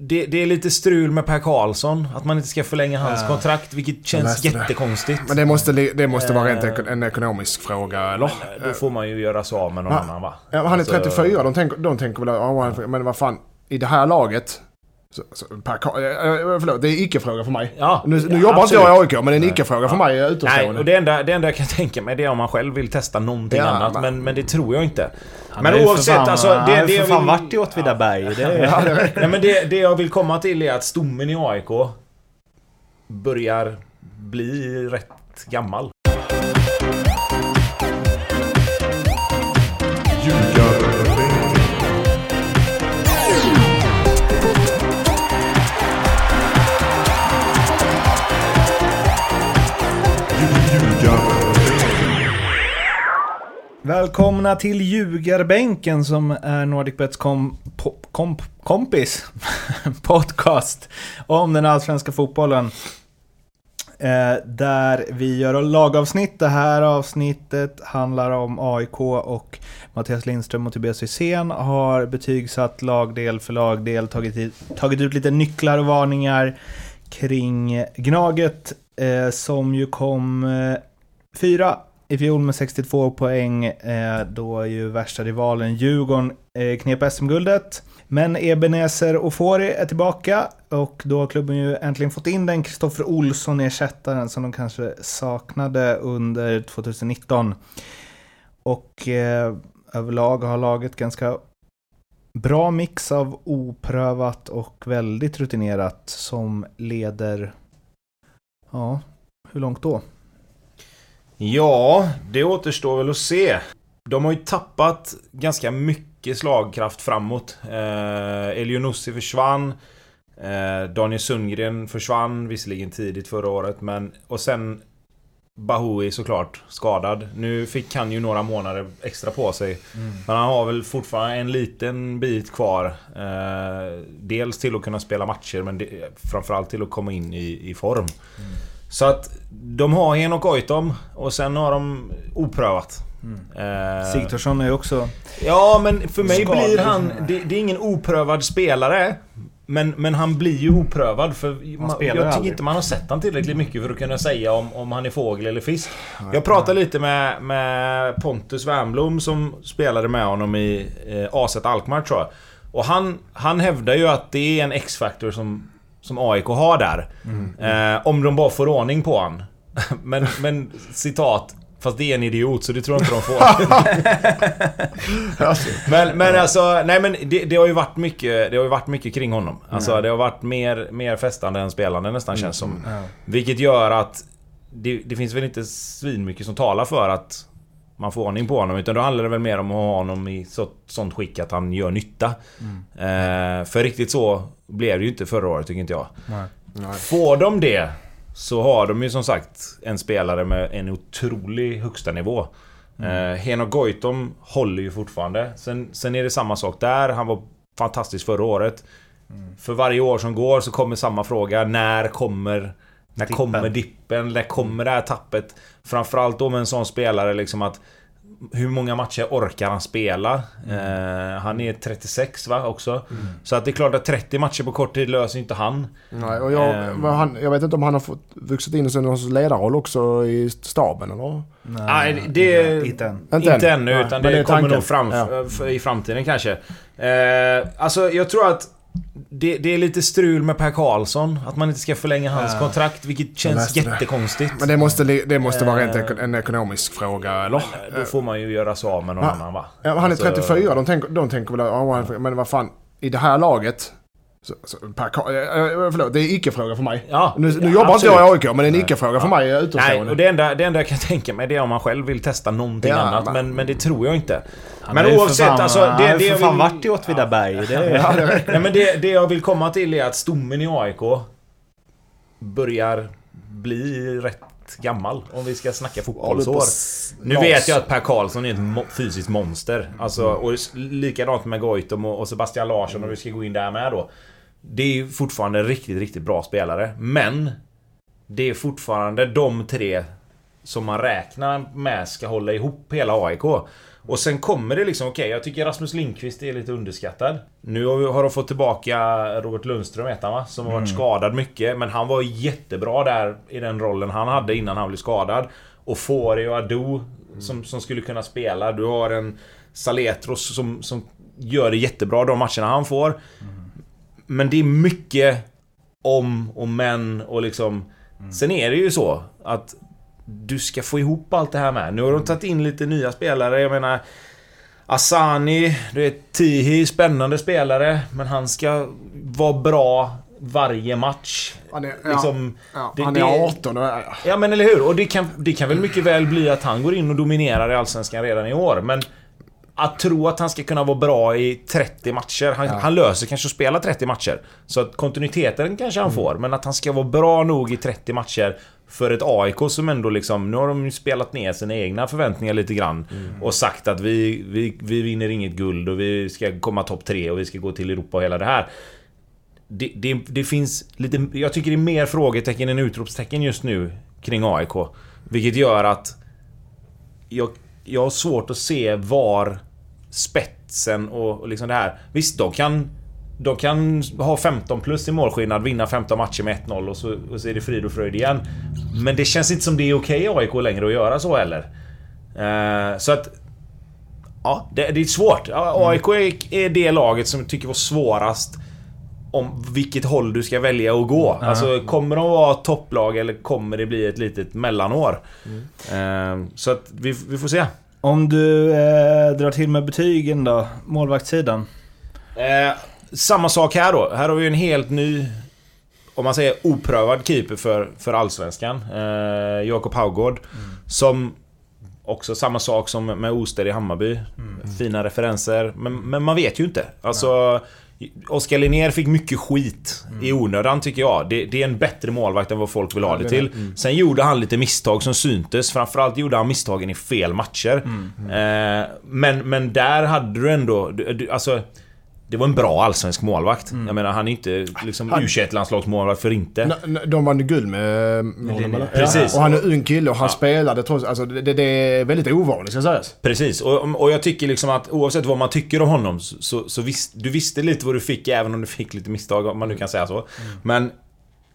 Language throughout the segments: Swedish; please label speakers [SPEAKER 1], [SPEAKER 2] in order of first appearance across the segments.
[SPEAKER 1] det, det är lite strul med Per Karlsson. Att man inte ska förlänga hans kontrakt, vilket känns
[SPEAKER 2] läste det.
[SPEAKER 1] jättekonstigt.
[SPEAKER 2] Men det måste, det måste vara rent
[SPEAKER 1] Eh,
[SPEAKER 2] en ekonomisk fråga, eller?
[SPEAKER 1] Men, Då får man ju göra sig av med någon
[SPEAKER 2] Va?
[SPEAKER 1] annan va?
[SPEAKER 2] Ja, han är
[SPEAKER 1] Alltså,
[SPEAKER 2] 34, de tänker, de tänker väl ja, han- men vad fan, i det här laget. Så, så, per, Ka- eh, eh, förlåt, det är icke-fråga för mig.
[SPEAKER 1] Ja,
[SPEAKER 2] Nu, nu
[SPEAKER 1] ja,
[SPEAKER 2] jobbar inte
[SPEAKER 1] absolut.
[SPEAKER 2] jag i AIK, men det är en icke-fråga för mig utomstående.
[SPEAKER 1] Nej, och det enda, det enda jag kan tänka mig det är om man själv vill testa någonting
[SPEAKER 2] Ja,
[SPEAKER 1] annat.
[SPEAKER 2] men-
[SPEAKER 1] Men, men det tror jag inte.
[SPEAKER 3] Han
[SPEAKER 1] men oavsett,
[SPEAKER 3] fan,
[SPEAKER 1] alltså...
[SPEAKER 3] Han
[SPEAKER 1] Det,
[SPEAKER 3] har
[SPEAKER 1] det jag
[SPEAKER 3] för fan
[SPEAKER 1] vill-
[SPEAKER 3] varit i Åtvidaberg. Det är,
[SPEAKER 2] Ja, det
[SPEAKER 1] Nej, men det, det jag vill komma till är att stommen i AIK börjar bli rätt gammal.
[SPEAKER 3] Välkomna till Ljugarbänken som är NordicBets kom, kom, kompis podcast om den allsvenska fotbollen. Eh, där vi gör lagavsnitt. Det här avsnittet handlar om AIK och Mattias Lindström och Tobias Hysén har betygsatt lagdel för lagdel, tagit, i, tagit ut lite nycklar och varningar kring Gnaget eh, som ju kom eh, fyra i fjol med 62 poäng eh, då ju värsta rivalen Djurgården eh, knep SM-guldet. Men Ebenezer Ofori är tillbaka och då har klubben ju äntligen fått in den Kristoffer Olsson ersättaren som de kanske saknade under 2019. Och eh, överlag har laget ganska bra mix av oprövat och väldigt rutinerat som leder, ja, hur långt då?
[SPEAKER 1] Ja, det återstår väl att se. De har ju tappat ganska mycket slagkraft framåt. Eh, Elionossi försvann. Eh, Daniel Sundgren försvann visserligen tidigt förra året men... Och sen... Bahoui såklart skadad. Nu fick han ju några månader extra på sig. Men han har väl fortfarande en liten bit kvar. Eh, dels till att kunna spela matcher men det, framförallt till att komma in i, i form. Så att de har Henok Goitom och sen har de oprövat. Eh,
[SPEAKER 3] Sigthorsson är ju också...
[SPEAKER 1] Ja men för mig
[SPEAKER 3] Skadad.
[SPEAKER 1] blir han... Det, det är ingen oprövad spelare. Men, men han blir ju oprövad för man, jag tycker inte man har sett han tillräckligt mycket för att kunna säga om, om han är fågel eller fisk. Jag pratade lite med, med Pontus Wernbloom som spelade med honom i eh, AZ Alkmaar tror jag. Och han, han hävdar ju att det är en X-factor som, som AIK har där. Eh, om de bara får ordning på han. men, men citat. Fast det är en idiot så det tror jag inte de får. Men, men alltså, nej men det, det har ju varit mycket, det har ju varit mycket kring honom. Alltså det har varit mer, mer festande än spelande nästan känns som. Vilket gör att det, det finns väl inte svinmycket som talar för att man får ordning på honom. Utan då handlar det väl mer om att ha honom i så, sånt skick att han gör nytta. Eh, för riktigt så blev det ju inte förra året tycker inte jag.
[SPEAKER 2] nej.
[SPEAKER 1] Får de det så har de ju som sagt en spelare med en otrolig högsta nivå. Mm. Henok Goitom håller ju fortfarande. Sen, sen är det samma sak där. Han var fantastisk förra året. För varje år som går så kommer samma fråga. När kommer... När
[SPEAKER 3] Dippen.
[SPEAKER 1] kommer dippen? När kommer det här tappet? Framförallt då med en sån spelare liksom att... Hur många matcher orkar han spela? Eh, han är 36 va också? Så att det är klart att 30 matcher på kort tid löser inte han.
[SPEAKER 2] Nej, och jag, vad han, jag vet inte om han har fått vuxit in i någon sorts ledarroll också i staben eller?
[SPEAKER 1] Nej, det...
[SPEAKER 3] Inte än.
[SPEAKER 2] Inte
[SPEAKER 1] Inte,
[SPEAKER 2] än.
[SPEAKER 1] ännu,
[SPEAKER 2] Nej,
[SPEAKER 1] utan det,
[SPEAKER 2] det
[SPEAKER 1] kommer
[SPEAKER 2] tanken.
[SPEAKER 1] nog fram
[SPEAKER 2] Ja.
[SPEAKER 1] i framtiden kanske. Eh, alltså, jag tror att det, det är lite strul med Per Karlsson. Att man inte ska förlänga hans
[SPEAKER 3] Ja.
[SPEAKER 1] kontrakt, vilket känns
[SPEAKER 2] läste det.
[SPEAKER 1] jättekonstigt.
[SPEAKER 2] Men det måste, det måste vara rent
[SPEAKER 1] Eh.
[SPEAKER 2] eko- en ekonomisk fråga, eller?
[SPEAKER 1] Då får man ju göra sig av med någon
[SPEAKER 2] Ja.
[SPEAKER 1] annan va?
[SPEAKER 2] Ja, han är
[SPEAKER 1] Alltså,
[SPEAKER 2] 34, de tänker, de tänker väl ja, han- men vad fan, i det här laget. Så, så, per, eh, eh, förlåt, det är icke-fråga för mig.
[SPEAKER 1] Ja,
[SPEAKER 2] Nu, nu
[SPEAKER 1] ja,
[SPEAKER 2] jobbar inte jag i AIK, men det är en icke-fråga för mig
[SPEAKER 1] Nej,
[SPEAKER 2] utomstående.
[SPEAKER 1] och det enda, det enda jag kan tänka mig det är om man själv vill testa någonting
[SPEAKER 2] Ja,
[SPEAKER 1] annat.
[SPEAKER 2] Men,
[SPEAKER 1] men det tror jag inte.
[SPEAKER 3] Han
[SPEAKER 1] men oavsett,
[SPEAKER 3] fan,
[SPEAKER 1] alltså...
[SPEAKER 3] Han
[SPEAKER 1] Det,
[SPEAKER 3] har
[SPEAKER 1] det
[SPEAKER 3] ju
[SPEAKER 1] jag
[SPEAKER 3] för fan
[SPEAKER 1] vill-
[SPEAKER 3] varit i Åtvidaberg. Det
[SPEAKER 2] Ja, det
[SPEAKER 1] Nej men det, det jag vill komma till är att stommen i AIK börjar bli rätt gammal om vi ska snacka fotbollsår. Nu vet jag att Per Karlsson är ett mo- fysiskt monster. Alltså, och s- likadant med Goitom och, och Sebastian Larsson och vi ska gå in där med då. Det är ju fortfarande riktigt, riktigt bra spelare. Men det är fortfarande de tre som man räknar med ska hålla ihop hela AIK. Och sen kommer det liksom, okej jag tycker Rasmus Lindqvist är lite underskattad. Nu har, vi, har de fått tillbaka Robert Lundström heter han va? Som har varit skadad mycket. Men han var jättebra där i den rollen han hade innan han blev skadad. Och Fori och Ado som, som skulle kunna spela. Du har en Saletros som, som gör det jättebra de matcherna han får. Men det är mycket om och men och liksom... Sen är det ju så att du ska få ihop allt det här med. Nu har de tagit in lite nya spelare. Jag menar... Asani, du vet Tihi, spännande spelare. Men han ska vara bra varje match.
[SPEAKER 2] Han är, ja,
[SPEAKER 1] Liksom,
[SPEAKER 2] ja,
[SPEAKER 1] det-
[SPEAKER 2] han
[SPEAKER 1] det-
[SPEAKER 2] är 18 och... Ja.
[SPEAKER 1] Ja men eller hur? Och det kan, det kan väl mycket väl bli att han går in och dominerar i Allsvenskan redan i år. Men att tro att han ska kunna vara bra i 30 matcher. Han, han löser kanske att spela 30 matcher. Så att kontinuiteten kanske han får. Men att han ska vara bra nog i 30 matcher för ett AIK som ändå liksom... Nu har de ju spelat ner sina egna förväntningar lite grann. Och sagt att vi, vi, vi vinner inget guld och vi ska komma topp 3 och vi ska gå till Europa och hela det här. Det, det, det finns lite... Jag tycker det är mer frågetecken än utropstecken just nu kring AIK. Vilket gör att... Jag, jag har svårt att se var spetsen och, och liksom det här... Visst, de kan... De kan ha 15 plus i målskillnad, vinna 15 matcher med 1-0 och så, och så är det frid och fröjd igen. Men det känns inte som det är okej i AIK längre att göra så heller. Eh, så att... Ja, det, det är svårt. AIK är, är det laget som jag tycker var svårast om vilket håll du ska välja att gå. Alltså, kommer de vara topplag eller kommer det bli ett litet mellanår? Eh, så att vi, vi får se.
[SPEAKER 3] Om du eh, drar till med betygen då, målvaktssidan.
[SPEAKER 1] Eh, samma sak här då. Här har vi en helt ny... Om man säger oprövad keeper för, för Allsvenskan. Eh, Jakob Haugård. Som... Också samma sak som med Oster i Hammarby. Fina referenser. Men, men man vet ju inte. Alltså... Oskar Linnér fick mycket skit i onödan tycker jag. Det, det är en bättre målvakt än vad folk vill ha det till. Sen gjorde han lite misstag som syntes. Framförallt gjorde han misstagen i fel matcher. Eh, men, men där hade du ändå... Du, alltså... Det var en bra allsvensk målvakt. Jag menar, han är inte liksom
[SPEAKER 2] Han-
[SPEAKER 1] U21-landslagsmålvakt för inte.
[SPEAKER 2] N- n- De vann guld med, med honom eller?
[SPEAKER 1] Precis.
[SPEAKER 2] Och han är ung kille och han
[SPEAKER 1] Ja.
[SPEAKER 2] spelade trots... Alltså det, det- är väldigt ovanligt ska sägas.
[SPEAKER 1] Precis, och, och jag tycker liksom att oavsett vad man tycker om honom så, så, så visst, du visste lite vad du fick även om du fick lite misstag om man nu kan säga så. Men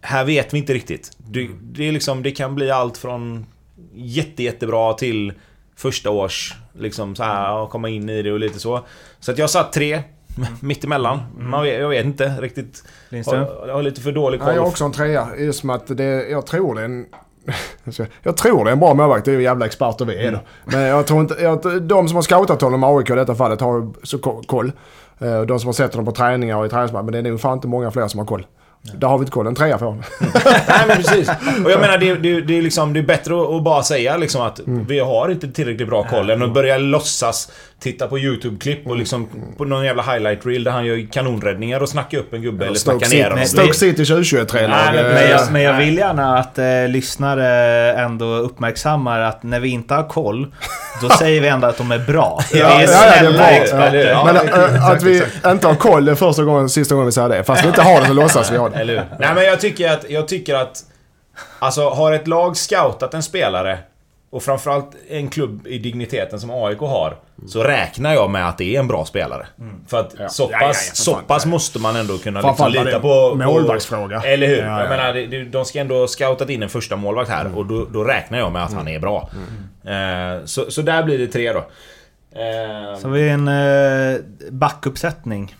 [SPEAKER 1] här vet vi inte riktigt. Du, det, är liksom, det kan bli allt från jätte, jättebra till första års liksom så här, och komma in i det och lite så. Så att jag satt tre, mittemellan. Man vet, jag vet inte riktigt.
[SPEAKER 3] Lindström?
[SPEAKER 1] Jag, jag har lite för dålig
[SPEAKER 2] Ja,
[SPEAKER 1] koll.
[SPEAKER 2] jag har också en trea. Just som att det, jag tror det är en... Jag tror det är en bra målvakt, det är ju jävla experter vi är då. Men jag tror inte... Jag, de som har scoutat honom, AIK i detta fallet, har så ko- koll. Eh, De som har sett honom på träningar och i träningsmatcher, men det är nog fan inte många fler som har koll. Där har vi inte koll, en trea får han.
[SPEAKER 1] Nej men precis. Och jag menar det, det, det, är liksom, det är bättre att, bara säga liksom att vi har inte tillräckligt bra koll än att börja låtsas titta på YouTube-klipp och liksom på någon jävla highlight reel där han gör kanonräddningar och snackar upp en gubbe eller
[SPEAKER 2] Stoke
[SPEAKER 1] snackar ner honom.
[SPEAKER 2] Stoke City 2023
[SPEAKER 1] Nej, men-
[SPEAKER 3] Men jag,
[SPEAKER 1] Eh,
[SPEAKER 3] men jag vill gärna att eh, lyssnare ändå uppmärksammar att när vi inte har koll, då säger vi ändå att de är bra. Vi
[SPEAKER 2] Ja,
[SPEAKER 3] är
[SPEAKER 2] ja, ja,
[SPEAKER 3] snälla experter.
[SPEAKER 1] Ja,
[SPEAKER 2] Men äh, att vi inte har koll är första gången, sista gången vi säger det. Fast vi inte har det så låtsas vi ha det.
[SPEAKER 1] Eller? Nej men jag tycker att, jag tycker att... Alltså har ett lag scoutat en spelare och framförallt en klubb i digniteten som AIK har. Så räknar jag med att det är en bra spelare. För att så
[SPEAKER 2] Ja,
[SPEAKER 1] pass,
[SPEAKER 2] ja, ja,
[SPEAKER 1] så pass måste man ändå kunna liksom lita på...
[SPEAKER 2] målvaktsfråga.
[SPEAKER 1] på eller hur?
[SPEAKER 2] Ja, ja.
[SPEAKER 1] Jag menar, de ska ändå ha scoutat in en första målvakt här och då, då räknar jag med att han är bra. Eh, så, så där blir det tre då. Eh,
[SPEAKER 3] Så har vi en eh, backuppsättning.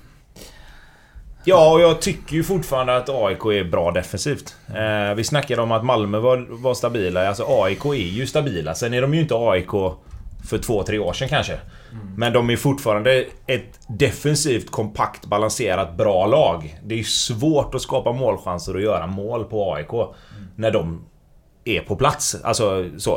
[SPEAKER 1] Ja, och jag tycker ju fortfarande att AIK är bra defensivt. Eh, vi snackade om att Malmö var, var stabila. Alltså AIK är ju stabila. Sen är de ju inte AIK för två, tre år sedan kanske. Men de är fortfarande ett defensivt, kompakt, balanserat, bra lag. Det är svårt att skapa målchanser och göra mål på AIK. När de är på plats. Alltså så.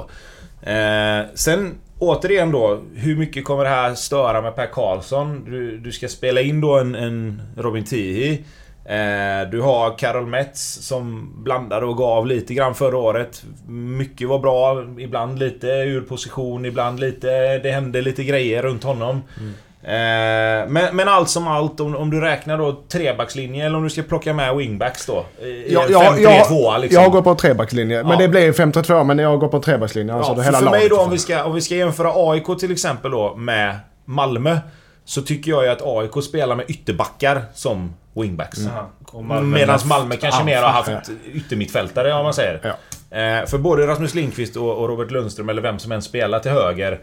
[SPEAKER 1] Eh, sen återigen då, hur mycket kommer det här störa med Per Karlsson? Du, du ska spela in då en, en Robin Tihi. Eh, du har Carol Metz som blandade och gav lite grann förra året. Mycket var bra, ibland lite ur position, ibland lite... Det hände lite grejer runt honom. Mm men, men allt som allt, om, om du räknar då trebackslinje eller om du ska plocka med wingbacks då? I
[SPEAKER 2] Ja,
[SPEAKER 1] en
[SPEAKER 2] ja,
[SPEAKER 1] 5-3-2
[SPEAKER 2] jag,
[SPEAKER 1] liksom.
[SPEAKER 2] jag går på trebackslinje. Men
[SPEAKER 1] Ja.
[SPEAKER 2] det blir 5-3-2 men jag går på trebackslinje. Alltså
[SPEAKER 1] Ja, för,
[SPEAKER 2] hela
[SPEAKER 1] för mig då om vi, ska, om vi ska jämföra AIK till exempel då med Malmö. Så tycker jag ju att AIK spelar med ytterbackar som wingbacks.
[SPEAKER 3] Mm.
[SPEAKER 1] Medan Malmö kanske mer har haft yttermittfältare om man säger.
[SPEAKER 2] Ja.
[SPEAKER 1] Eh, för både Rasmus Lindqvist och, och Robert Lundström eller vem som än spelar till höger.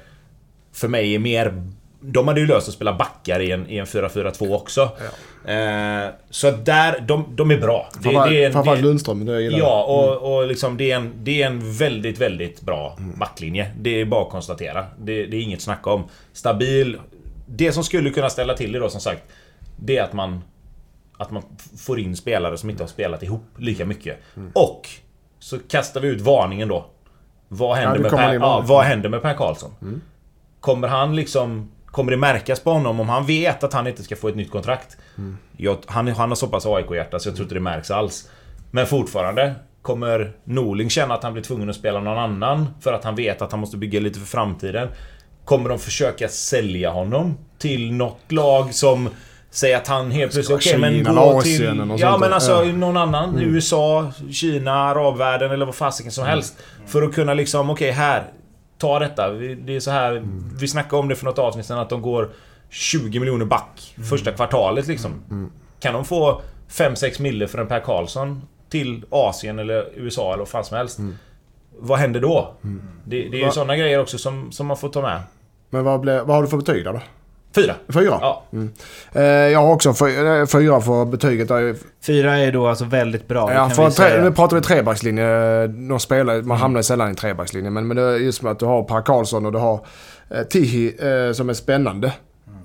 [SPEAKER 1] För mig är mer... De hade ju löst att spela backar i en, i en 4-4-2 också. Eh, så där, de, de är bra. Det,
[SPEAKER 2] Framförallt
[SPEAKER 1] det är en-
[SPEAKER 2] framförallt
[SPEAKER 1] det-
[SPEAKER 2] Lundström. Det gillar.
[SPEAKER 1] Ja, och, och liksom det är, en, det är en väldigt, väldigt bra backlinje. Det är bara att konstatera. Det, det är inget snack om. Stabil. Det som skulle kunna ställa till det då som sagt. Det är att man... Att man får in spelare som inte har spelat ihop lika mycket. Och så kastar vi ut varningen då. Vad händer,
[SPEAKER 2] det
[SPEAKER 1] med, per, ja, vad händer med Per Karlsson? Kommer han liksom... Kommer det märkas på honom om han vet att han inte ska få ett nytt kontrakt? Jag, han, han har så pass AIK-hjärta så jag tror inte det märks alls. Men fortfarande. Kommer Norling känna att han blir tvungen att spela någon annan för att han vet att han måste bygga lite för framtiden? Kommer de försöka sälja honom till något lag som säger att han helt plötsligt... Okej men
[SPEAKER 2] Kina
[SPEAKER 1] gå till... Ja men alltså
[SPEAKER 2] Ja. Mm.
[SPEAKER 1] någon annan. USA, Kina, arabvärlden eller vad fasiken som helst. För att kunna liksom, okej här. Ta detta. Det är så här.
[SPEAKER 2] Mm.
[SPEAKER 1] Vi snackade om det för något avsnitt sedan att de går 20 miljoner back
[SPEAKER 2] Mm.
[SPEAKER 1] första kvartalet liksom. Kan de få 5-6 mille för en Per Karlsson till Asien eller USA eller vad fan som helst. Vad händer då? Det, det är ju
[SPEAKER 2] Mm.
[SPEAKER 1] Sådana grejer också som, som man får ta med.
[SPEAKER 2] Men vad, blir, vad har du för betyg då?
[SPEAKER 1] Fyra.
[SPEAKER 2] Fyra?
[SPEAKER 1] Ja.
[SPEAKER 2] Eh, jag har också eh, fyra för betyget.
[SPEAKER 3] Fyra är då alltså väldigt bra.
[SPEAKER 2] Ja, för
[SPEAKER 3] vi
[SPEAKER 2] en tre, nu pratar vi trebackslinje. De spelar, man hamnar sällan i en trebackslinje. Men, men det är just med att du har Per Karlsson och du har eh, Tihi eh, som är spännande.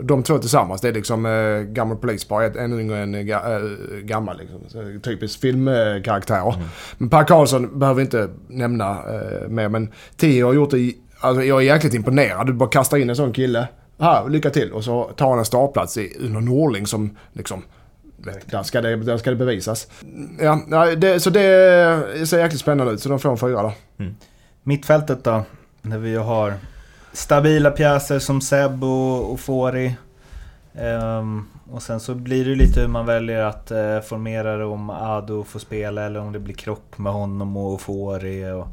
[SPEAKER 2] De två tillsammans, det är liksom eh, gammal polis, bara ett- en yngre än ga, eh, gammal. Liksom. Typiskt filmkaraktärer. Men Per Karlsson behöver vi inte nämna eh, mer. Men Tihi har gjort det, alltså jag är jäkligt imponerad. Du bara kastar in en sån kille. Här, lycka till. Och så tar han en startplats i, under Norling som liksom vet, där, ska det, där ska det bevisas. Ja, det, så det ser jäkligt spännande ut. Så de får en fyra där.
[SPEAKER 3] Mittfältet då? Där vi har stabila pjäser som Seb och, och Fori. Ehm, och sen så blir det lite hur man väljer att eh, formera det om Ado får spela eller om det blir krock med honom och Fori. Och,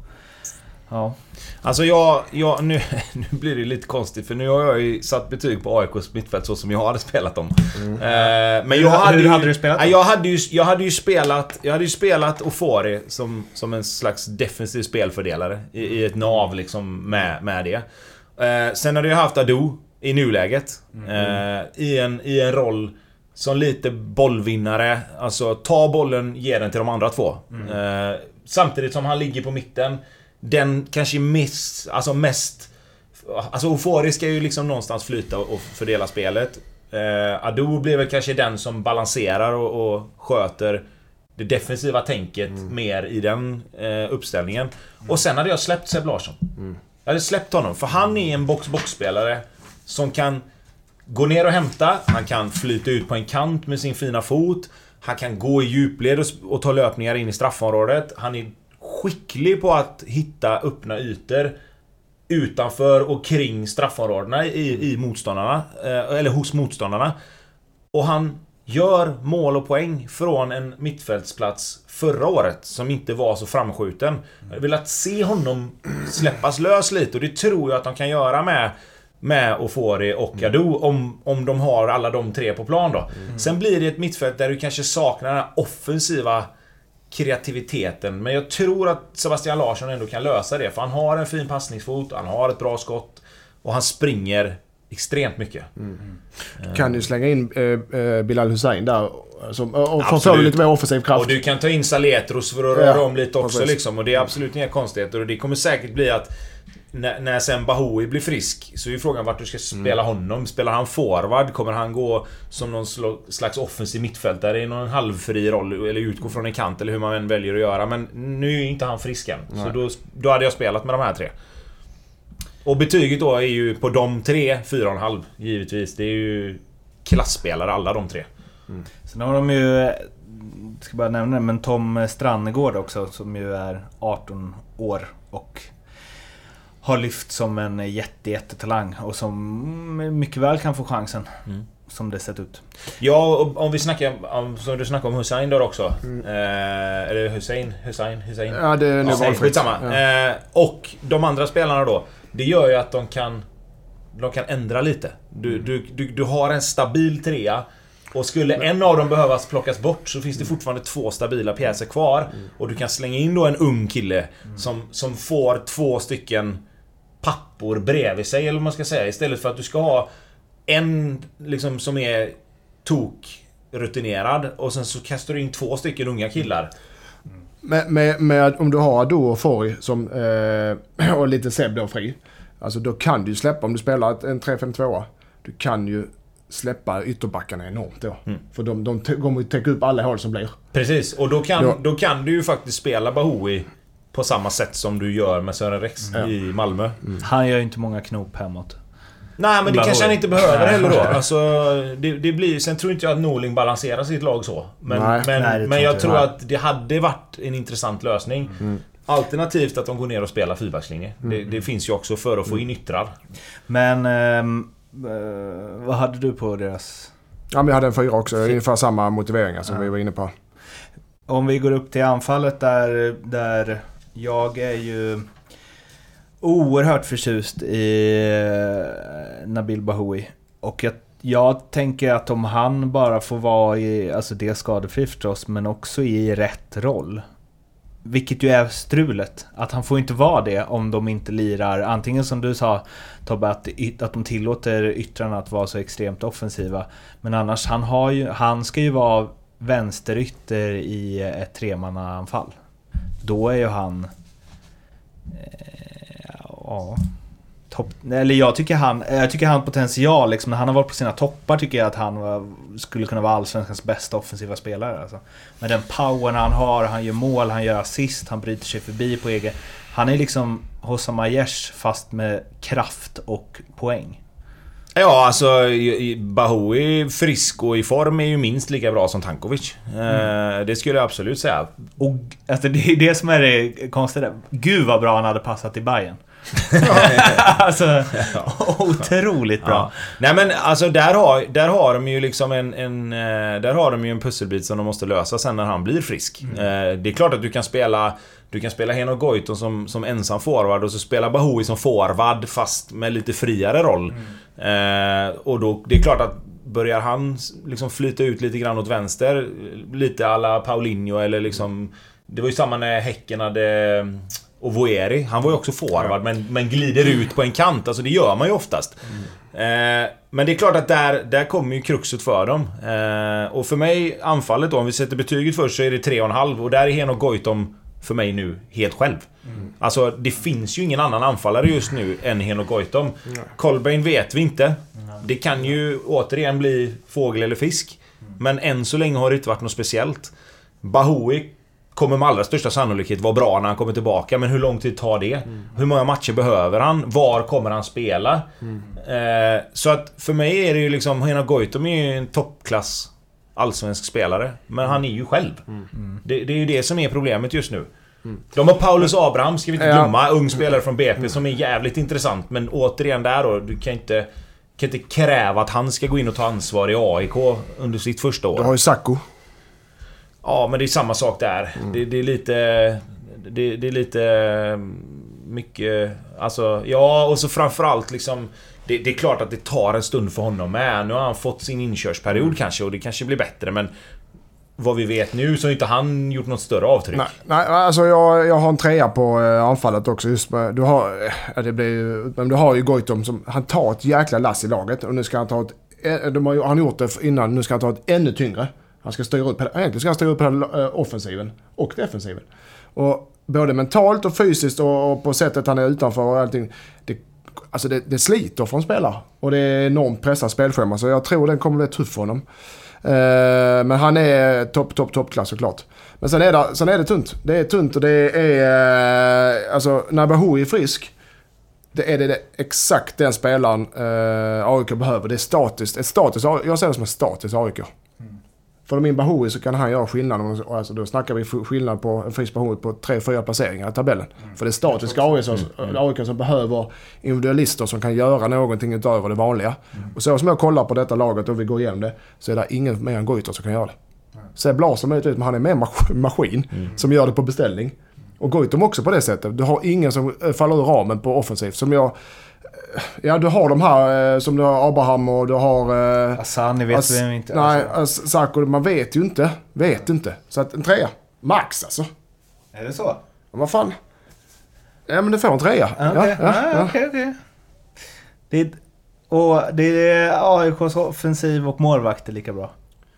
[SPEAKER 3] ja.
[SPEAKER 1] Alltså jag, jag nu, nu blir det lite konstigt för nu har jag ju satt betyg på AIKs mittfält så som jag hade spelat dem. Eh, men
[SPEAKER 3] Hur
[SPEAKER 1] jag
[SPEAKER 3] ha-
[SPEAKER 1] hade
[SPEAKER 3] hur
[SPEAKER 1] ju,
[SPEAKER 3] hade du spelat dem?
[SPEAKER 1] jag hade ju, jag hade ju spelat, jag hade ju spelat Ofori som, som en slags defensiv spelfördelare i, i ett nav liksom med, med det. Eh, sen hade jag haft Ado i nuläget. Eh, i, en, I en roll som lite bollvinnare. Alltså ta bollen, ge den till de andra två. Eh, samtidigt som han ligger på mitten. Den kanske miss, alltså mest... Alltså Ofori ska ju liksom någonstans flyta och fördela spelet. Eh, Ado blir väl kanske den som balanserar och, och sköter det defensiva tänket mer i den eh, uppställningen. Och sen hade jag släppt Seb Larsson. Jag hade släppt honom, för han är en box-box-spelare som kan gå ner och hämta, han kan flyta ut på en kant med sin fina fot. Han kan gå i djupled och, och ta löpningar in i straffområdet. Han är skicklig på att hitta öppna ytor utanför och kring straffområdena i, i motståndarna. Eh, eller hos motståndarna. Och han gör mål och poäng från en mittfältsplats förra året som inte var så framskjuten. Jag hade velat se honom släppas lös lite och det tror jag att de kan göra med med Ofori och Ado om, om de har alla de tre på plan då. Sen blir det ett mittfält där du kanske saknar den offensiva kreativiteten. Men jag tror att Sebastian Larsson ändå kan lösa det. För han har en fin passningsfot, han har ett bra skott. Och han springer extremt mycket.
[SPEAKER 2] Kan ju slänga in eh, eh, Bilal Hussein där. Som, och och få
[SPEAKER 1] Absolut.
[SPEAKER 2] lite mer offensiv kraft.
[SPEAKER 1] Och du kan ta in Saletros för att röra
[SPEAKER 2] Ja,
[SPEAKER 1] om lite också liksom. Och det är absolut inga konstigheter. Och det kommer säkert bli att när, när sen Bahoui blir frisk så är ju frågan vart du ska spela honom. Spelar han forward? Kommer han gå som någon slags offensiv mittfältare i någon halvfri roll? Eller utgå från en kant eller hur man än väljer att göra. Men nu är ju inte han frisk än. Så då, då hade jag spelat med de här tre. Och betyget då är ju på de tre, 4,5 givetvis. Det är ju klassspelare alla de tre.
[SPEAKER 3] Sen har de ju, ska bara nämna det, men Tom Strannegård också som ju är 18 år och har lyft som en jätte, jättetalang och som mycket väl kan få chansen.
[SPEAKER 1] Mm.
[SPEAKER 3] Som det sett ut.
[SPEAKER 1] Ja, och om vi snackar om, som du snackade om Hussein där också. Eh, eller Hussein, Hussein, Hussein.
[SPEAKER 2] Ja, det är nog
[SPEAKER 1] Ja,
[SPEAKER 2] valfritt. Ja.
[SPEAKER 1] Eh, och de andra spelarna då. Det gör ju att de kan... De kan ändra lite. Du, du, du, du har en stabil trea. Och skulle en av dem behövas plockas bort så finns det fortfarande två stabila pjäser kvar. Och du kan slänga in då en ung kille som, som får två stycken pappor bredvid sig, eller vad man ska säga. Istället för att du ska ha en liksom som är tok rutinerad och sen så kastar du in två stycken unga killar.
[SPEAKER 2] Med, med, med, om du har Ado och Forry som, eh, och lite Seb då fri. Alltså då kan du släppa, om du spelar ett, en 3-5-2. Du kan ju släppa ytterbackarna enormt då.
[SPEAKER 1] Mm.
[SPEAKER 2] För de, de kommer ju täcka upp alla hål som blir.
[SPEAKER 1] Precis, och då kan,
[SPEAKER 2] Ja.
[SPEAKER 1] då kan du ju faktiskt spela Bahoui på samma sätt som du gör med Sören Rex
[SPEAKER 2] Ja.
[SPEAKER 1] i Malmö.
[SPEAKER 3] Han gör ju inte många knop hemåt.
[SPEAKER 1] Nej, men det kanske han inte behöver heller då. Alltså, det, det blir, sen tror inte jag att Norling balanserar sitt lag så. Men,
[SPEAKER 2] Nej.
[SPEAKER 1] men,
[SPEAKER 3] Nej,
[SPEAKER 1] men jag
[SPEAKER 3] inte
[SPEAKER 1] tror
[SPEAKER 2] jag.
[SPEAKER 1] att det hade varit en intressant lösning.
[SPEAKER 2] Mm.
[SPEAKER 1] Alternativt att de går ner och spelar fyrbackslinje. Det, det finns ju också för att få in yttrar.
[SPEAKER 3] Men... ehm, eh, vad hade du på deras...
[SPEAKER 2] Ja, men jag hade en fyra också. Ungefär samma motiveringar som
[SPEAKER 3] Ja.
[SPEAKER 2] vi var inne på.
[SPEAKER 3] Om vi går upp till anfallet där, där jag är ju oerhört förtjust i eh, Nabil Bahoui. Och jag, jag tänker att om han bara får vara i, alltså det skadefri förstås, men också i rätt roll. Vilket ju är strulet. Att han får inte vara det om de inte lirar, antingen som du sa Tobbe, att, att de tillåter yttrarna att vara så extremt offensiva. Men annars, han, har ju, han ska ju vara vänsterytter i ett tremannaanfall. Då är ju han... Eh, ja... Topp, eller jag tycker han, jag tycker han potential liksom, när han har varit på sina toppar tycker jag att han var, skulle kunna vara Allsvenskans bästa offensiva spelare. Alltså. Med den powern han har, han gör mål, han gör assist, han bryter sig förbi på egen... Han är liksom Hossam Aiesh fast med kraft och poäng.
[SPEAKER 1] Ja, alltså Bahoui frisk och i form är ju minst lika bra som Tankovic. Eh, det skulle jag absolut säga.
[SPEAKER 3] Och alltså det är det som är det konstiga. Gud vad bra han hade passat i Bayern. alltså, otroligt bra.
[SPEAKER 1] Ja. Nej men alltså där har, där har de ju liksom en, en... eh, Där har de ju en pusselbit som de måste lösa sen när han blir frisk. Eh, Det är klart att du kan spela... Du kan spela Henok Goitom som, som ensam forward och så spela Bahoui som forward fast med lite friare roll. Eh, och då, det är klart att börjar han liksom flyta ut lite grann åt vänster, lite alla Paulinho eller liksom... Det var ju samma när Häcken hade... Och Voeri, han var ju också forward men, men glider ut på en kant. Alltså det gör man ju oftast. Eh, men det är klart att där, där kommer ju kruxet för dem. Eh, och för mig, anfallet då, om vi sätter betyget först så är det 3,5 och där är Henok Goitom för mig nu helt själv. Alltså det finns ju ingen annan anfallare just nu än Henok Goitom. Colbain vet vi inte. Det kan ju återigen bli fågel eller fisk. Men än så länge har det inte varit något speciellt. Bahoui kommer med allra största sannolikhet vara bra när han kommer tillbaka. Men hur lång tid tar det? Hur många matcher behöver han? Var kommer han spela? Eh, så att för mig är det ju liksom... Henok Goitom är ju en toppklass allsvensk spelare. Men han är ju själv. Det, det är ju det som är problemet just nu. De har Paulus Abraham, ska vi inte
[SPEAKER 2] Ja.
[SPEAKER 1] glömma. Ung spelare från BP som är jävligt intressant. Men återigen där då, du kan inte... Kan inte kräva att han ska gå in och ta ansvar i AIK under sitt första år.
[SPEAKER 2] Du har ju Sacco.
[SPEAKER 1] Ja, men det är samma sak där. Det, det är lite... Det, det är lite... Mycket... Alltså, ja och så framförallt liksom... Det, det är klart att det tar en stund för honom med. Nu har han fått sin inkörsperiod kanske och det kanske blir bättre men... Vad vi vet nu så har inte han gjort något större avtryck.
[SPEAKER 2] Nej, nej, alltså jag, jag har en trea på eh, anfallet också. Just med, du har, eh, ja, det blir ju, men du har ju Goitom som, han tar ett jäkla lass i laget och nu ska han ta ett, eh, de har han har gjort det innan, nu ska han ta ett ännu tyngre. Han ska styra upp, egentligen ska han styra upp hela eh, offensiven och defensiven. Och både mentalt och fysiskt och, och på sättet han är utanför och allting. Det, alltså det, det sliter från spelare. Och det är enormt pressat spelschema så jag tror den kommer bli tuff för honom. Eh, men han är topp, topp, toppklass såklart. Men sen är, det, sen är det tunt. Det är tunt och det är... eh, Alltså när Bahoui är frisk. Det är det, det exakt den spelaren eh, AIK behöver. Det är statiskt. Ett statiskt, jag ser det som ett statiskt AIK. Får de in Bahoui så kan han göra skillnad. Alltså, då snackar vi skillnad på en frisk Bahoui på 3-4 placeringar i tabellen. För det är statiska AIK som, AIK som behöver individualister som kan göra någonting utöver det vanliga. Och så som jag kollar på detta laget och vi går igenom det så är det ingen mer än Goitom som kan göra det. Seb Larsson möjligtvis, men han är mer mas- maskin som gör det på beställning. Och Goitom också på det sättet. Du har ingen som eh, faller ur ramen på offensivt. Som jag... Ja, du har de här eh, som du har Abraham och du har... eh,
[SPEAKER 3] Asani vet
[SPEAKER 2] As-
[SPEAKER 3] vi inte.
[SPEAKER 2] Nej,
[SPEAKER 3] Alltså,
[SPEAKER 2] Sarko, man vet ju inte. Vet inte. Så att en trea. Max alltså.
[SPEAKER 3] är det så?
[SPEAKER 2] Men vad fan. Ja men du får en trea.
[SPEAKER 3] Ja, Okej,
[SPEAKER 2] ja,
[SPEAKER 3] ja,
[SPEAKER 2] ja.
[SPEAKER 3] okej, okej. Det är- Och det är AIKs offensiv och målvakt är lika bra.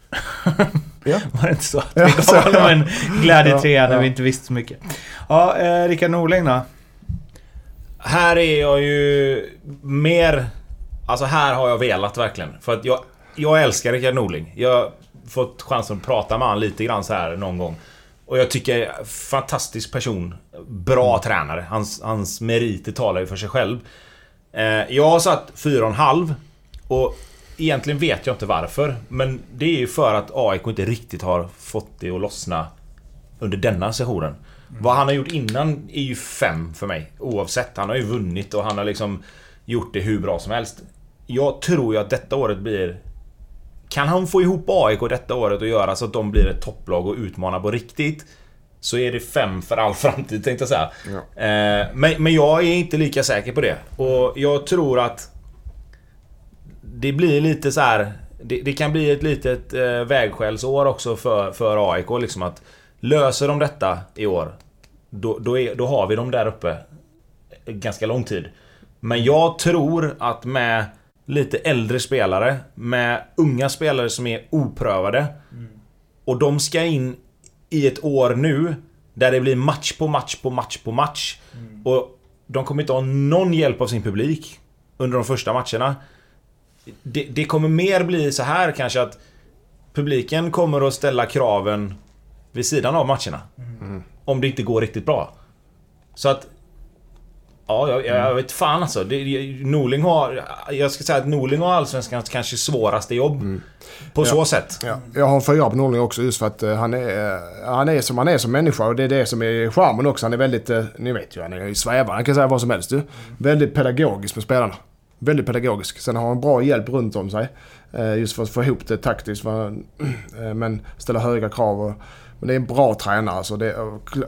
[SPEAKER 2] Ja.
[SPEAKER 3] Var det inte så? Att
[SPEAKER 2] Ja,
[SPEAKER 3] vi gav honom en glädjetrea
[SPEAKER 2] Ja,
[SPEAKER 3] när
[SPEAKER 2] ja.
[SPEAKER 3] vi inte visste så mycket. Ja, eh, Rickard Norling då?
[SPEAKER 1] Här är jag ju mer... Alltså här har jag velat verkligen. För att jag, jag älskar Rickard Norling. Jag har fått chansen att prata med honom lite grann så här någon gång. Och jag tycker, fantastisk person. Bra tränare. Hans, hans meriter talar ju för sig själv. Eh, jag har satt 4,5 och egentligen vet jag inte varför. Men det är ju för att AIK inte riktigt har fått det att lossna under denna sessionen. Vad han har gjort innan är ju fem för mig. Oavsett. Han har ju vunnit och han har liksom gjort det hur bra som helst. Jag tror ju att detta året blir... Kan han få ihop AIK detta året och göra så att de blir ett topplag och utmana på riktigt Så är det fem för all framtid tänkte jag säga. Eh, men, men jag är inte lika säker på det. Och jag tror att det blir lite så här. Det, det kan bli ett litet eh, vägskällsår också för, för AIK. Liksom att löser de detta i år, då, då, är, då har vi dem där uppe ganska lång tid. Men jag tror att med lite äldre spelare, med unga spelare som är oprövade och de ska in i ett år nu där det blir match på match på match på match. Och de kommer inte ha någon hjälp av sin publik under de första matcherna. Det, det kommer mer bli så här kanske att publiken kommer att ställa kraven vid sidan av matcherna. Om det inte går riktigt bra. Så att... Ja, jag, jag vet fan alltså. Det, Norling har... Jag ska säga att Norling har Allsvenskans kanske svåraste jobb. På så sätt.
[SPEAKER 2] Ja, jag har fyra på Norling också just för att eh, han, är, eh, han är som han är som människa och det är det som är charmen också. Han är väldigt, eh, ni vet ju, han är ju svävande. Han kan säga vad som helst du. Väldigt pedagogisk med spelarna. Väldigt pedagogisk. Sen har han bra hjälp runt om sig. Just för att få ihop det taktiskt. Men ställa höga krav. Och, men det är en bra tränare. Alltså det,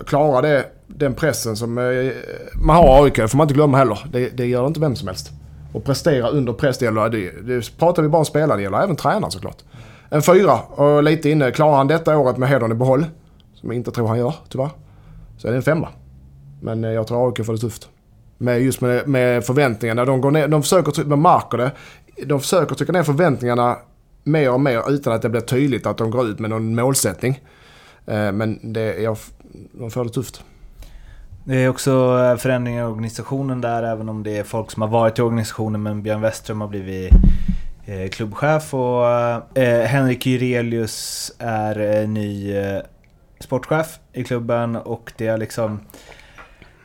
[SPEAKER 2] klara det, den pressen som eh, man har i AIK, det får man inte glömma heller. Det, det gör inte vem som helst. Och prestera under press, det gäller, det, det pratar vi bara om spelare, det gäller även tränaren såklart. En fyra och lite inne. Klarar han detta året med hedern i behåll, som jag inte tror han gör tyvärr, så är det en femma. Men eh, jag tror AIK får det tufft. Med just med, med förväntningarna. De, går ner, de försöker, man märker det. De försöker trycka ner förväntningarna mer och mer utan att det blir tydligt att de går ut med någon målsättning. Eh, men det, jag, de får det tufft.
[SPEAKER 3] Det är också eh, förändringar i organisationen där, även om det är folk som har varit i organisationen. Men Björn Westström har blivit eh, klubbchef och Henrik Jurelius är ny sportchef i klubben. Och det är liksom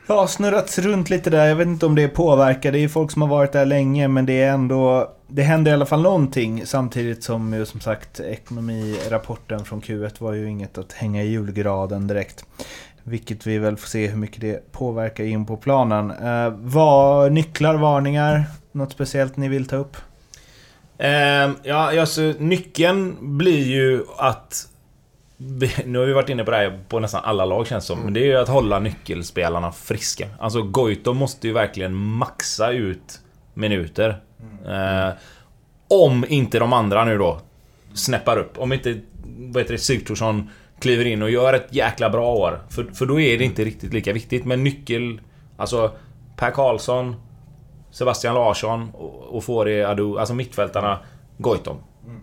[SPEAKER 3] ja, snurrats runt lite där. Jag vet inte om det påverkar. Det är ju folk som har varit där länge, men det är ändå... Det händer i alla fall någonting samtidigt som ju som sagt ekonomirapporten från Q1 var ju inget att hänga i julgraden direkt. Vilket vi väl får se hur mycket det påverkar in på planen. Eh, var, nycklar, varningar? Något speciellt ni vill ta upp?
[SPEAKER 1] Eh, ja, alltså, nyckeln blir ju att... Nu har vi varit inne på det här på nästan alla lag känns det som. Men det är ju att hålla nyckelspelarna friska. Alltså Goitom måste ju verkligen maxa ut minuter. Eh, om inte de andra nu då snäppar upp. Om inte vad heter det, Sigthorsson kliver in och gör ett jäkla bra år. För, för då är det inte riktigt lika viktigt. Men nyckel... Alltså Per Karlsson, Sebastian Larsson och, och Fori Adu, alltså mittfältarna, Goitom.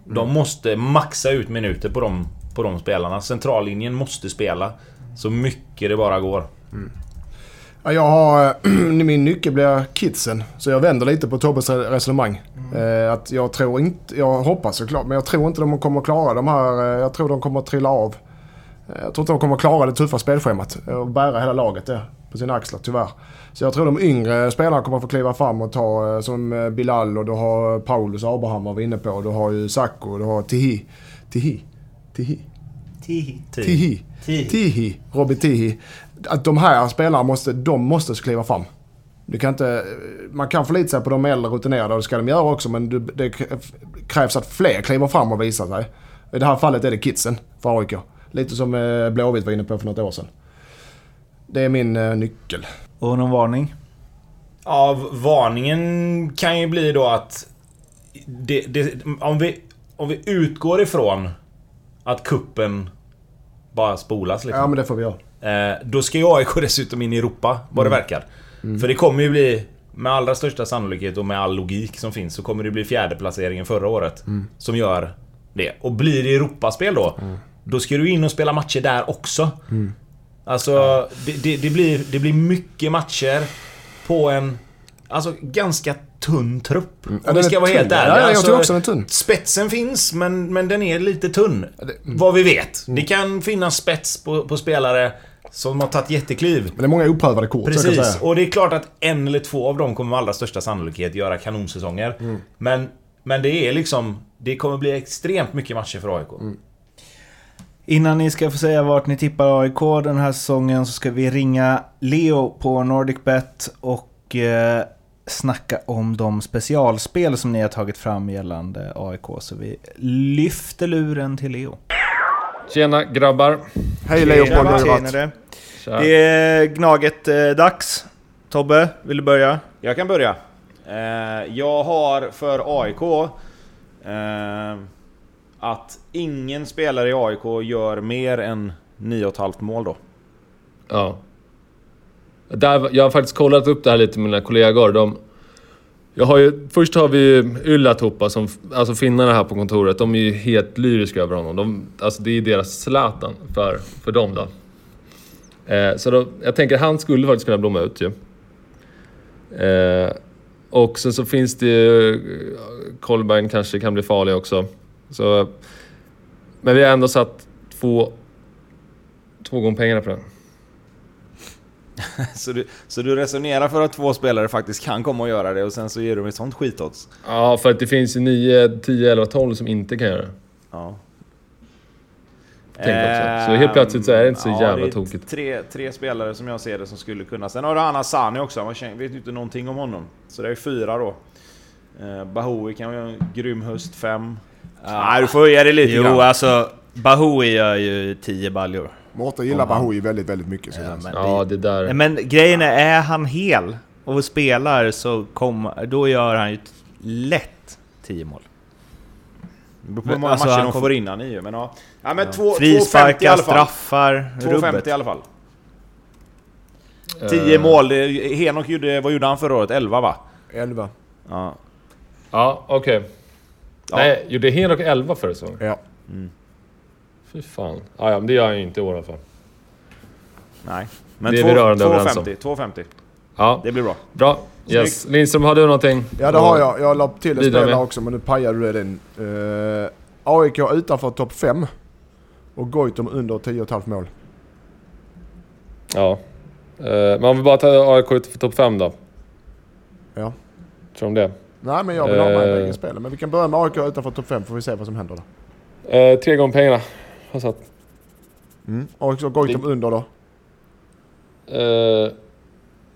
[SPEAKER 1] De måste maxa ut minuter på de, på de spelarna. Centrallinjen måste spela så mycket det bara går.
[SPEAKER 2] Ja, jag har, min nyckel blir kidsen. Så jag vänder lite på Tobbes resonemang. Eh, att jag tror inte, jag hoppas såklart, men jag tror inte de kommer klara de här, eh, jag tror de kommer trilla av. Eh, jag tror inte de kommer klara det tuffa spelschemat och bära hela laget det på sina axlar tyvärr. Så jag tror de yngre spelarna kommer få kliva fram och ta som Bilal och du har Paulus Abraham var vi inne på. Du har ju Sacco och du har Tihi. Tihi. Tihi.
[SPEAKER 3] Tihi.
[SPEAKER 2] Tihi.
[SPEAKER 3] Tihi.
[SPEAKER 2] Tihi. Robin Tihi. Att de här spelarna måste, de måste kliva fram. Du kan inte, man kan förlita sig på de äldre rutinerade och det ska de göra också men det, krävs att fler kliver fram och visar sig. I det här fallet är det kidsen för AIK. Lite som eh, Blåvitt var inne på för något år sedan. Det är min eh, nyckel.
[SPEAKER 3] Och någon varning?
[SPEAKER 1] Ja, varningen kan ju bli då att... Det, det, om, vi, om vi utgår ifrån att kuppen bara spolas liksom.
[SPEAKER 2] Ja men det får vi göra.
[SPEAKER 1] Eh, då ska ju AIK dessutom in i Europa, vad det verkar. För det kommer ju bli, med allra största sannolikhet och med all logik som finns, så kommer det bli fjärdeplaceringen förra året. Som gör det. Och blir det Europaspel då, då ska du in och spela matcher där också. Alltså, det, det, det, blir, det blir mycket matcher på en... Alltså ganska tunn trupp. Om
[SPEAKER 2] Ja,
[SPEAKER 1] vi ska vara
[SPEAKER 2] tunn.
[SPEAKER 1] helt ärliga.
[SPEAKER 2] Ja, jag
[SPEAKER 1] Alltså,
[SPEAKER 2] tror också den är tunn.
[SPEAKER 1] Spetsen finns, men, men den är lite tunn. Vad vi vet. Det kan finnas spets på, på spelare som har tagit jättekliv.
[SPEAKER 2] Men det är många oprövade kort
[SPEAKER 1] Precis,
[SPEAKER 2] säga.
[SPEAKER 1] och det är klart att en eller två av dem kommer med allra största sannolikhet göra kanonsäsonger.
[SPEAKER 2] Mm.
[SPEAKER 1] Men, men det är liksom... Det kommer bli extremt mycket matcher för AIK.
[SPEAKER 2] Mm.
[SPEAKER 3] Innan ni ska få säga vart ni tippar AIK den här säsongen så ska vi ringa Leo på NordicBet och eh, snacka om de specialspel som ni har tagit fram gällande AIK. Så vi lyfter luren till Leo.
[SPEAKER 4] Tjena grabbar.
[SPEAKER 2] Hej Leopold.
[SPEAKER 3] Tjenare.
[SPEAKER 4] Tja.
[SPEAKER 3] Det är Gnaget-dags. Tobbe, vill du börja?
[SPEAKER 1] Jag kan börja. Eh, jag har för AIK eh, att ingen spelare i AIK gör mer än 9,5 mål då.
[SPEAKER 4] Ja. Där, jag har faktiskt kollat upp det här lite med mina kollegor. De, jag har ju, först har vi Yllätupa, som, alltså finnarna här på kontoret. De är ju helt lyriska över honom. De, alltså det är deras Zlatan för, för dem då. Eh, så då, jag tänker han skulle faktiskt kunna blomma ut ju. Eh, och sen så finns det ju... Kolbein Kolbeinn kanske kan bli farlig också. Så, men vi har ändå satt två, två gånger pengarna på den.
[SPEAKER 1] Så du, så du resonerar för att två spelare faktiskt kan komma och göra det och sen så ger du ett sånt skitodds?
[SPEAKER 4] Ja, för att det finns ju 9, 10, 11, 12 som inte kan göra det.
[SPEAKER 1] Ja.
[SPEAKER 4] Tänk också. Så helt plötsligt så är det inte så
[SPEAKER 1] Ehm,
[SPEAKER 4] jävla
[SPEAKER 1] det är
[SPEAKER 4] tokigt.
[SPEAKER 1] Tre, tre spelare som jag ser det som skulle kunna. Sen har du Anna Sani också, man vet ju inte någonting om honom. Så det är fyra då. Eh, Bahoui kan ju ha en grym höst, fem. Nej, du får höja det lite
[SPEAKER 5] Jo,
[SPEAKER 1] grann.
[SPEAKER 5] alltså Bahoui gör ju 10 baljor.
[SPEAKER 2] Mårten gillar Bahoui väldigt, väldigt mycket. Så
[SPEAKER 5] Ja,
[SPEAKER 2] ja,
[SPEAKER 5] men,
[SPEAKER 4] Ja, det där.
[SPEAKER 5] men grejen är, är han hel och spelar så kom, då gör han ju lätt 10 mål.
[SPEAKER 1] Det beror på hur många
[SPEAKER 5] Alltså,
[SPEAKER 1] matcher
[SPEAKER 5] han
[SPEAKER 1] de
[SPEAKER 5] kom-
[SPEAKER 1] får innan i ju, men ja. Ja men två- 2,50 i
[SPEAKER 5] Frisparkar,
[SPEAKER 1] alla fall.
[SPEAKER 5] straffar,
[SPEAKER 1] 2,50
[SPEAKER 5] rubbet.
[SPEAKER 1] i alla fall.
[SPEAKER 4] Eh,
[SPEAKER 1] 10 mål. det- Henok gjorde, vad gjorde han förra året? 11 va?
[SPEAKER 2] 11.
[SPEAKER 1] Ja.
[SPEAKER 4] Ja, okej.
[SPEAKER 1] Ja.
[SPEAKER 4] Nej, gjorde Henok 11 förra säsongen?
[SPEAKER 2] Ja.
[SPEAKER 4] Fy fan. Ja, ja, men det gör han ju inte i år i alla fall.
[SPEAKER 1] Nej. Men
[SPEAKER 4] Det är
[SPEAKER 1] två-
[SPEAKER 4] vi rörande överens om.
[SPEAKER 1] 2,50. 2,50.
[SPEAKER 4] Ja,
[SPEAKER 1] Det blir bra.
[SPEAKER 4] bra. Yes. Lindström, har du någonting?
[SPEAKER 2] Ja det har jag. Jag la till en spelare också men nu pajade du den. Uh, AIK utanför topp 5. Och Goitom under 10,5 mål.
[SPEAKER 4] Ja. Eh, men om vi bara tar AIK ut för topp 5 då?
[SPEAKER 2] Ja.
[SPEAKER 4] Tror de det?
[SPEAKER 2] Nej men jag vill ha med
[SPEAKER 4] Eh.
[SPEAKER 2] bägge spelen. Men vi kan börja med AIK utanför topp 5 får vi se vad som händer då.
[SPEAKER 4] Eh, tre gånger pengarna. Har satt.
[SPEAKER 2] Mm. Och Goitom under då.
[SPEAKER 4] Eh,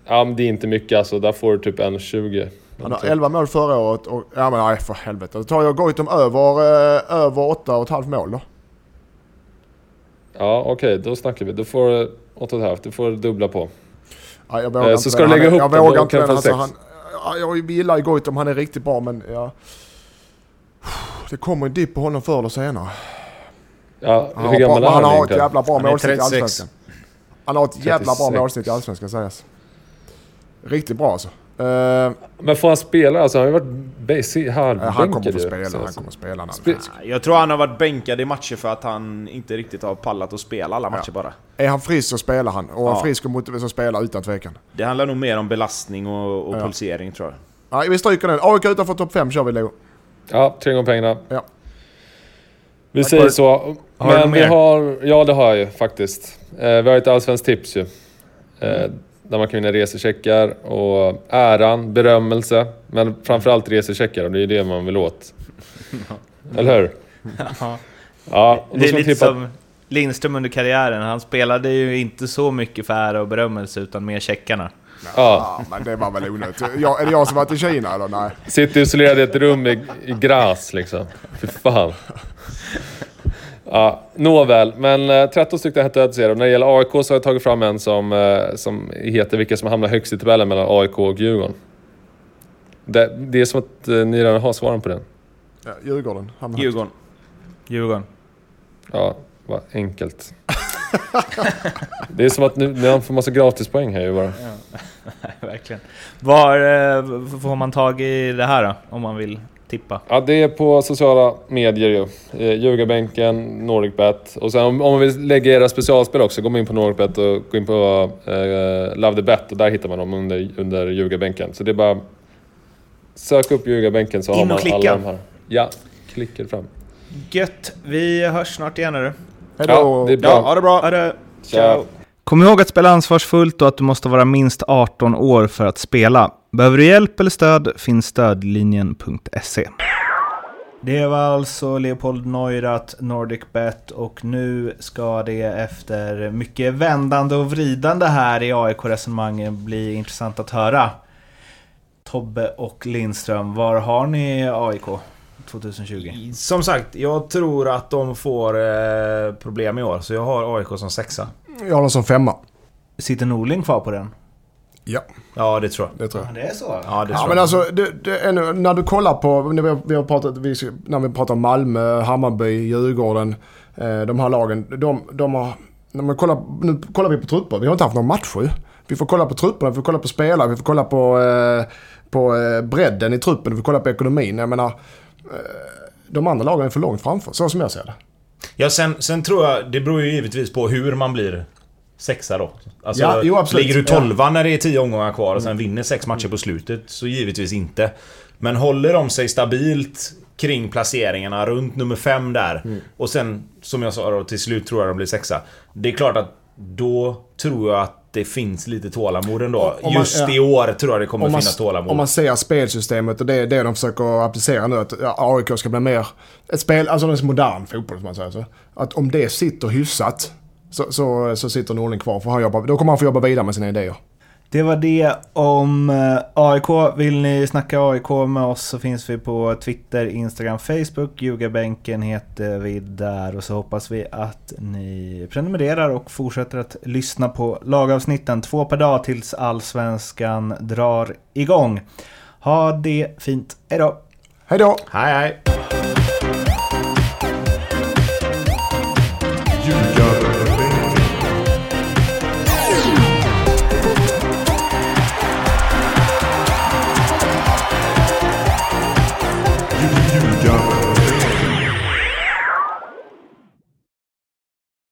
[SPEAKER 4] ja, men det är inte mycket alltså. Där får du typ 1,20.
[SPEAKER 2] Han har 11 mål förra året och... Ja men nej för helvete. Då tar jag Goitom över, uh, över 8,5 mål då.
[SPEAKER 4] Ja, okej. då snackar vi. Då får du 8,5. Du får dubbla på.
[SPEAKER 2] Ja, jag vågar
[SPEAKER 4] Eh,
[SPEAKER 2] inte
[SPEAKER 4] så ska du lägga ihop
[SPEAKER 2] Jag vågar inte den. Alltså, han, ja, jag gillar ju Goitom. Han är riktigt bra men ja... Det kommer en dipp på honom förr eller senare.
[SPEAKER 4] Ja,
[SPEAKER 2] Han
[SPEAKER 4] hur gammal är
[SPEAKER 2] han
[SPEAKER 4] han
[SPEAKER 2] har ett jävla bra målsnitt i
[SPEAKER 1] 36.
[SPEAKER 2] Allsvenskan. Han har ett jävla bra
[SPEAKER 4] 36.
[SPEAKER 2] målsnitt i Allsvenskan sägas. Riktigt bra alltså. Uh,
[SPEAKER 4] Men får han spela? Alltså, han har ju varit basi- halvbänkad
[SPEAKER 2] han kommer få
[SPEAKER 4] ju.
[SPEAKER 2] spela. Han kommer spela. när
[SPEAKER 4] Spe-.
[SPEAKER 1] Jag tror han har varit bänkad i matcher för att han inte riktigt har pallat att spela alla matcher bara.
[SPEAKER 2] Är han frisk så spelar han. Och är han
[SPEAKER 1] Ja.
[SPEAKER 2] frisk och motiverad så spelar utan tvekan.
[SPEAKER 1] Det handlar nog mer om belastning och, och
[SPEAKER 2] Ja.
[SPEAKER 1] pulsering tror jag.
[SPEAKER 2] Nej, vi stryker den. AIK utanför topp 5 kör vi Leo.
[SPEAKER 4] Ja, tre gånger pengarna.
[SPEAKER 2] Ja.
[SPEAKER 4] Vi
[SPEAKER 2] Tack
[SPEAKER 4] säger så.
[SPEAKER 3] Har du
[SPEAKER 4] Men
[SPEAKER 3] något
[SPEAKER 4] vi
[SPEAKER 3] mer?
[SPEAKER 4] har... Ja, det har jag ju faktiskt. Eh, vi har ett allsvenskt tips ju. Eh, där man kan vinna resecheckar och äran, berömmelse. Men framförallt resecheckar och det är ju det man vill åt. Eller hur?
[SPEAKER 3] Ja.
[SPEAKER 4] Ja, då
[SPEAKER 5] Det är lite
[SPEAKER 4] tippa...
[SPEAKER 5] som Lindström under karriären. Han spelade ju inte så mycket för ära och berömmelse utan mer checkarna.
[SPEAKER 4] Ja,
[SPEAKER 2] Ja, men det var väl onödigt. Jag, är det jag som varit i Kina eller? Nej.
[SPEAKER 4] sitter isolerad i ett rum i, i gräs liksom. Fy fan. Ja, nåväl, men eh, 13 stycken hette ödet När det gäller AIK så har jag tagit fram en som, eh, som heter vilka som hamnar högst i tabellen mellan AIK och Djurgården. Det, det är som att eh, ni redan har svaren på den.
[SPEAKER 2] Ja, Djurgården. hamnar högst.
[SPEAKER 5] Djurgården. Djurgården.
[SPEAKER 4] Ja, vad enkelt. Det är som att nu, nu får massa gratispoäng här ju bara.
[SPEAKER 5] Nej, verkligen. Var eh, får man tag i det här då? Om man vill tippa?
[SPEAKER 4] Ja, det är på sociala medier ju. Eh, Ljugarbänken, Nordicbet. Och sen om, om man vill lägga era specialspel också, går man in på Nordicbet och går in på eh, Love the Bet och där hittar man dem under, under Ljugarbänken. Så det är bara... Sök upp Ljugarbänken så har
[SPEAKER 5] In
[SPEAKER 4] man
[SPEAKER 5] och klicka.
[SPEAKER 4] alla de här. Ja, klickar fram.
[SPEAKER 5] Gött! Vi hörs snart igen eller?
[SPEAKER 2] Hej då.
[SPEAKER 4] Ja, det är bra.
[SPEAKER 1] Ja, ha det bra!
[SPEAKER 5] Ha det!
[SPEAKER 4] Ciao.
[SPEAKER 3] Kom ihåg att spela ansvarsfullt och att du måste vara minst 18 år för att spela. Behöver du hjälp eller stöd finns stödlinjen.se. Det var alltså Leopold Neurath, NordicBet och nu ska det efter mycket vändande och vridande här i AIK-resonemangen bli intressant att höra. Tobbe och Lindström, var har ni AIK 2020?
[SPEAKER 1] Som sagt, jag tror att de får eh, problem i år. Så jag har AIK som sexa.
[SPEAKER 2] Jag har den som femma.
[SPEAKER 3] Sitter Norling kvar på den?
[SPEAKER 2] Ja,
[SPEAKER 1] Ja, det tror jag.
[SPEAKER 2] det tror jag.
[SPEAKER 3] det är så?
[SPEAKER 1] Ja, det
[SPEAKER 2] Ja
[SPEAKER 1] tror
[SPEAKER 2] men
[SPEAKER 1] jag.
[SPEAKER 2] alltså, det, det är nu, när du kollar på, när vi har, vi har pratat, vi, när vi pratar om Malmö, Hammarby, Djurgården, eh, de här lagen. De, de har, när man kollar, nu kollar vi på trupper, vi har inte haft någon match ju. Vi får kolla på trupperna, vi får kolla på spelare, vi får kolla på, eh, på eh, bredden i truppen, vi får kolla på ekonomin. Jag menar, eh, de andra lagen är för långt framför, så som jag ser det.
[SPEAKER 1] Ja, sen, sen tror jag... Det beror ju givetvis på hur man blir sexa då. Alltså,
[SPEAKER 2] Ja, jo, absolut.
[SPEAKER 1] Ligger du tolva när det är tio omgångar kvar och sen vinner sex matcher på slutet, så givetvis inte. Men håller de sig stabilt kring placeringarna runt nummer fem där.
[SPEAKER 2] Mm.
[SPEAKER 1] Och sen, som jag sa då, till slut tror jag de blir sexa. Det är klart att då tror jag att det finns lite tålamod ändå.
[SPEAKER 2] Man-
[SPEAKER 1] Just
[SPEAKER 2] ja.
[SPEAKER 1] i år tror jag det kommer
[SPEAKER 2] Om man,
[SPEAKER 1] finnas tålamod.
[SPEAKER 2] om man ser spelsystemet och det är det de försöker applicera nu. Att ja, AIK ska bli mer ett spel, alltså en modern fotboll som man säger så. Att om det sitter hyfsat så, så, så sitter Norling kvar. För han jobbar, då kommer han få jobba vidare med sina idéer.
[SPEAKER 3] Det var det om eh, AIK. Vill ni snacka AIK med oss så finns vi på Twitter, Instagram, Facebook. Ljugarbänken heter vi där och så hoppas vi att ni prenumererar och fortsätter att lyssna på lagavsnitten. Två per dag tills allsvenskan drar igång. Ha det fint. Hejdå!
[SPEAKER 2] Hej då!
[SPEAKER 1] Hej hej!